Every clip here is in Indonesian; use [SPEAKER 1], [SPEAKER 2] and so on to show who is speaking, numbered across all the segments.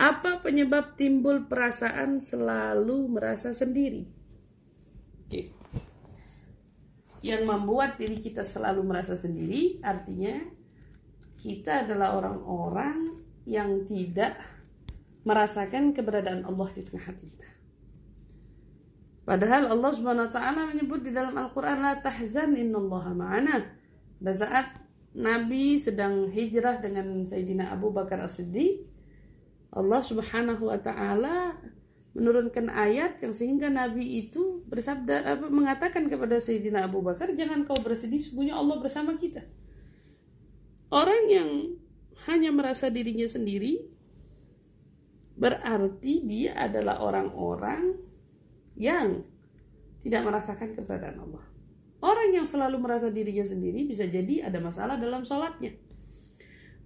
[SPEAKER 1] Apa penyebab timbul perasaan selalu merasa sendiri? Oke. Yang membuat diri kita selalu merasa sendiri artinya kita adalah orang-orang yang tidak merasakan keberadaan Allah di tengah hati kita. Padahal Allah Subhanahu wa taala menyebut di dalam Al-Qur'an la tahzan innallaha ma'ana. Pada saat Nabi sedang hijrah dengan Sayyidina Abu Bakar As-Siddiq, Allah Subhanahu wa taala menurunkan ayat yang sehingga Nabi itu bersabda apa, mengatakan kepada Sayyidina Abu Bakar, "Jangan kau bersedih, sesungguhnya Allah bersama kita." Orang yang hanya merasa dirinya sendiri berarti dia adalah orang-orang yang tidak merasakan keberadaan Allah. Orang yang selalu merasa dirinya sendiri bisa jadi ada masalah dalam sholatnya.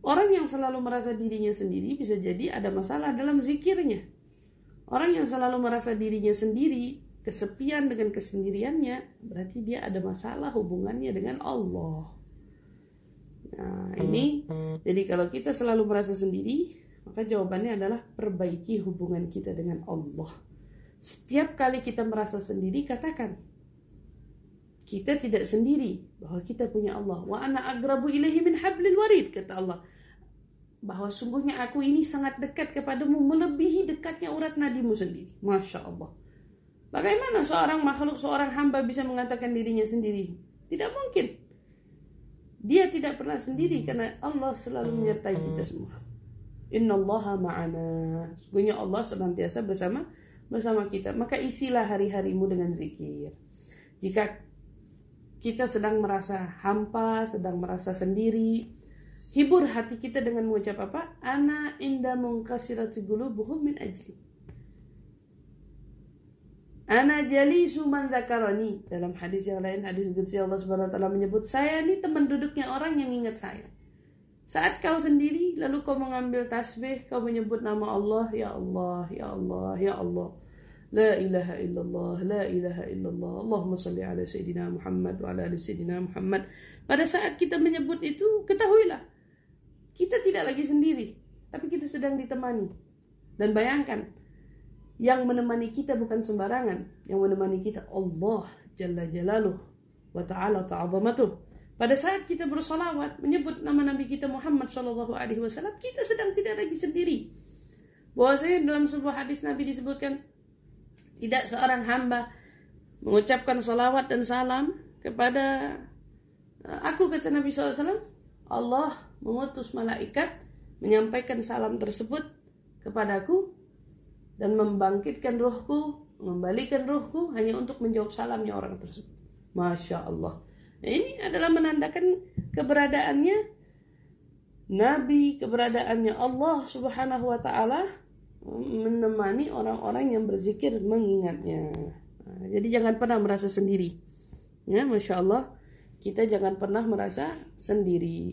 [SPEAKER 1] Orang yang selalu merasa dirinya sendiri bisa jadi ada masalah dalam zikirnya. Orang yang selalu merasa dirinya sendiri, kesepian dengan kesendiriannya, berarti dia ada masalah hubungannya dengan Allah. Nah, ini jadi kalau kita selalu merasa sendiri, maka jawabannya adalah perbaiki hubungan kita dengan Allah. Setiap kali kita merasa sendiri, katakan, kita tidak sendiri bahwa kita punya Allah. Wa ana agrabu ilaihi min hablil warid kata Allah bahwa sungguhnya aku ini sangat dekat kepadamu melebihi dekatnya urat nadimu sendiri. Masya Allah. Bagaimana seorang makhluk, seorang hamba bisa mengatakan dirinya sendiri? Tidak mungkin. Dia tidak pernah sendiri karena Allah selalu menyertai kita semua. Inna Allah ma'ana. Sungguhnya Allah senantiasa bersama bersama kita. Maka isilah hari-harimu dengan zikir. Jika kita sedang merasa hampa, sedang merasa sendiri, hibur hati kita dengan mengucap apa? Ana inda mungkasirati qulubuhum min ajli. Ana jali suman zakarani. Dalam hadis yang lain, hadis qudsi Allah taala menyebut, saya ini teman duduknya orang yang ingat saya. Saat kau sendiri lalu kau mengambil tasbih, kau menyebut nama Allah, ya Allah, ya Allah, ya Allah. La ilaha illallah, la ilaha illallah. Allahumma salli ala sayyidina Muhammad wa ala sayyidina Muhammad. Pada saat kita menyebut itu, ketahuilah kita tidak lagi sendiri, tapi kita sedang ditemani. Dan bayangkan, yang menemani kita bukan sembarangan, yang menemani kita Allah Jalla Jalaluh wa Ta'ala Ta'azamatuh. Pada saat kita bersolawat menyebut nama Nabi kita Muhammad Shallallahu Alaihi Wasallam, kita sedang tidak lagi sendiri. Bahwasanya dalam sebuah hadis Nabi disebutkan tidak seorang hamba mengucapkan salawat dan salam kepada eh, aku kata Nabi SAW Allah mengutus malaikat menyampaikan salam tersebut kepadaku dan membangkitkan ruhku, mengembalikan ruhku hanya untuk menjawab salamnya orang tersebut. Masya Allah. Nah, ini adalah menandakan keberadaannya Nabi, keberadaannya Allah Subhanahu wa taala menemani orang-orang yang berzikir mengingatnya. Nah, jadi jangan pernah merasa sendiri. Ya, Masya Allah, kita jangan pernah merasa sendiri.